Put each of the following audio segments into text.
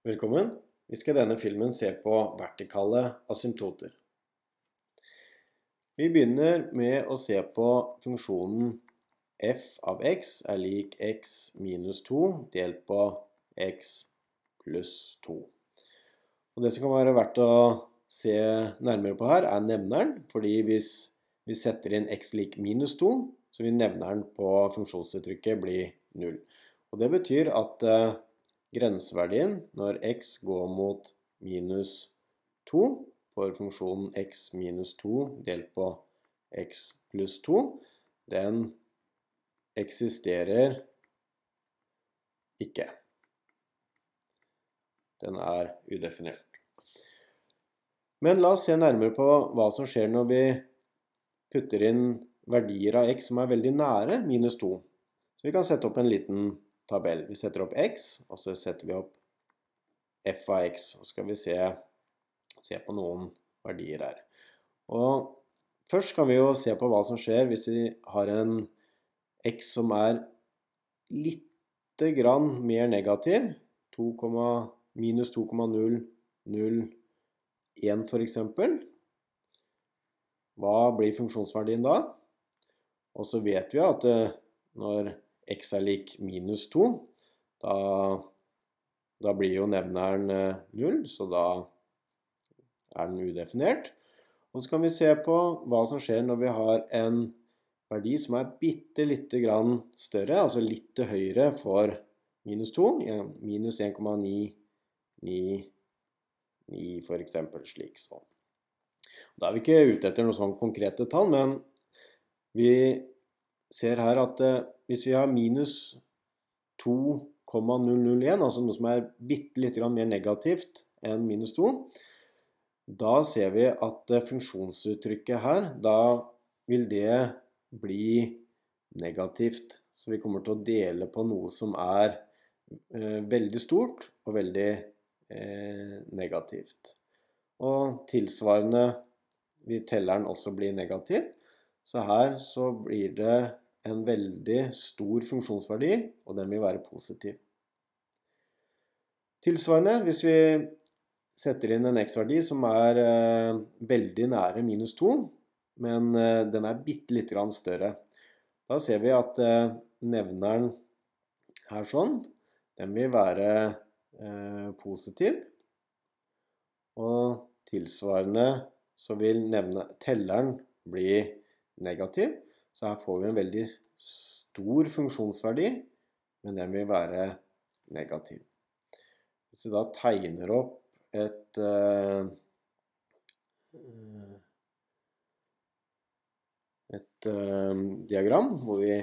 Velkommen. Vi skal i denne filmen se på vertikale asymptoter. Vi begynner med å se på funksjonen f av x er lik x minus 2 delt på x pluss 2. Og det som kan være verdt å se nærmere på her, er nevneren. Fordi hvis vi setter inn x lik minus 2, så vil nevneren på funksjonsuttrykket bli 0. Og det betyr at eh, grenseverdien når x går mot minus 2 for funksjonen x minus 2 delt på x pluss 2, den eksisterer ikke. Den er udefinert. Men la oss se nærmere på hva som skjer når vi putter inn verdier av x som er veldig nære minus 2. Så vi kan sette opp en liten tabell. Vi setter opp x, og så setter vi opp f av x. Så skal vi se, se på noen verdier her. Og først kan vi jo se på hva som skjer hvis vi har en x som er litt grann mer negativ. 2, minus 2,001 f.eks. Hva blir funksjonsverdien da? Og så vet vi at eh, når x er lik minus 2, da, da blir jo nevneren 0, eh, så da er den udefinert. Og så kan vi se på hva som skjer når vi har en verdi som er bitte lite grann større, altså litt til høyre for minus 2, minus 1,999 f.eks. slik sånn. Da er vi ikke ute etter noen sånn konkrete tall, men vi ser her at eh, hvis vi har minus 2,001, altså noe som er bitte litt mer negativt enn minus 2, da ser vi at eh, funksjonsuttrykket her, da vil det bli negativt. Så vi kommer til å dele på noe som er eh, veldig stort og veldig negativt. Og tilsvarende vil telleren også bli negativ. Så her så blir det en veldig stor funksjonsverdi, og den vil være positiv. Tilsvarende, hvis vi setter inn en x-verdi som er eh, veldig nære minus 2, men eh, den er bitte litt større, da ser vi at eh, nevneren her sånn, den vil være eh, positiv. Og tilsvarende så vil nevne, telleren bli negativ. Så her får vi en veldig stor funksjonsverdi, men den vil være negativ. Hvis vi da tegner opp et uh, et uh, diagram hvor vi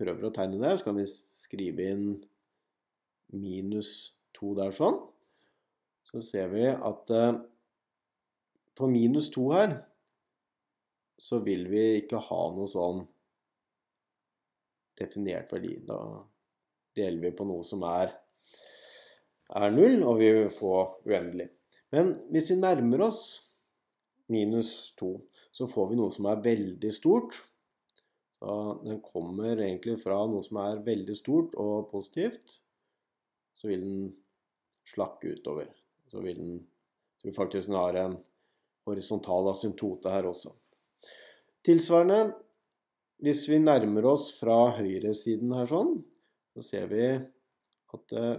prøver å tegne det, så kan vi skrive inn minus 2 der sånn. Så ser vi at uh, på minus 2 her så vil vi ikke ha noe sånn definert verdi. Da deler vi på noe som er, er null, og vi vil få uendelig. Men hvis vi nærmer oss minus 2, så får vi noe som er veldig stort. Da den kommer egentlig fra noe som er veldig stort og positivt. Så vil den slakke utover. Så vil den så vi faktisk har en horisontal asymptote her også. Tilsvarende, hvis vi nærmer oss fra høyresiden her sånn, så ser vi at uh,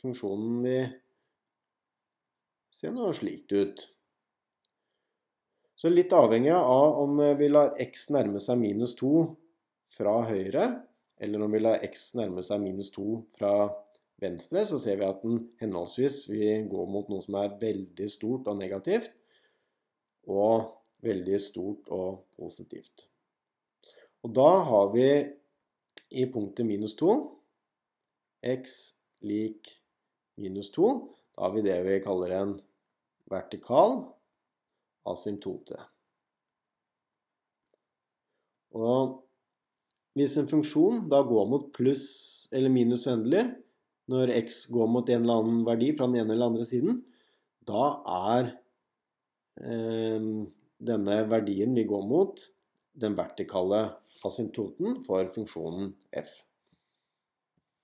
funksjonen vi ser noe slikt ut. Så litt avhengig av om vi lar x nærme seg minus 2 fra høyre, eller om vi lar x nærme seg minus 2 fra venstre, så ser vi at den henholdsvis vil gå mot noe som er veldig stort og negativt, og veldig stort og positivt. Og da har vi i punktet minus 2 x lik minus 2. Da har vi det vi kaller en vertikal asymptote. Og hvis en funksjon da går mot pluss eller minus uendelig, når x går mot en eller annen verdi fra den ene eller andre siden, da er eh, denne verdien vi går mot, den vertikale asymptoten for funksjonen f.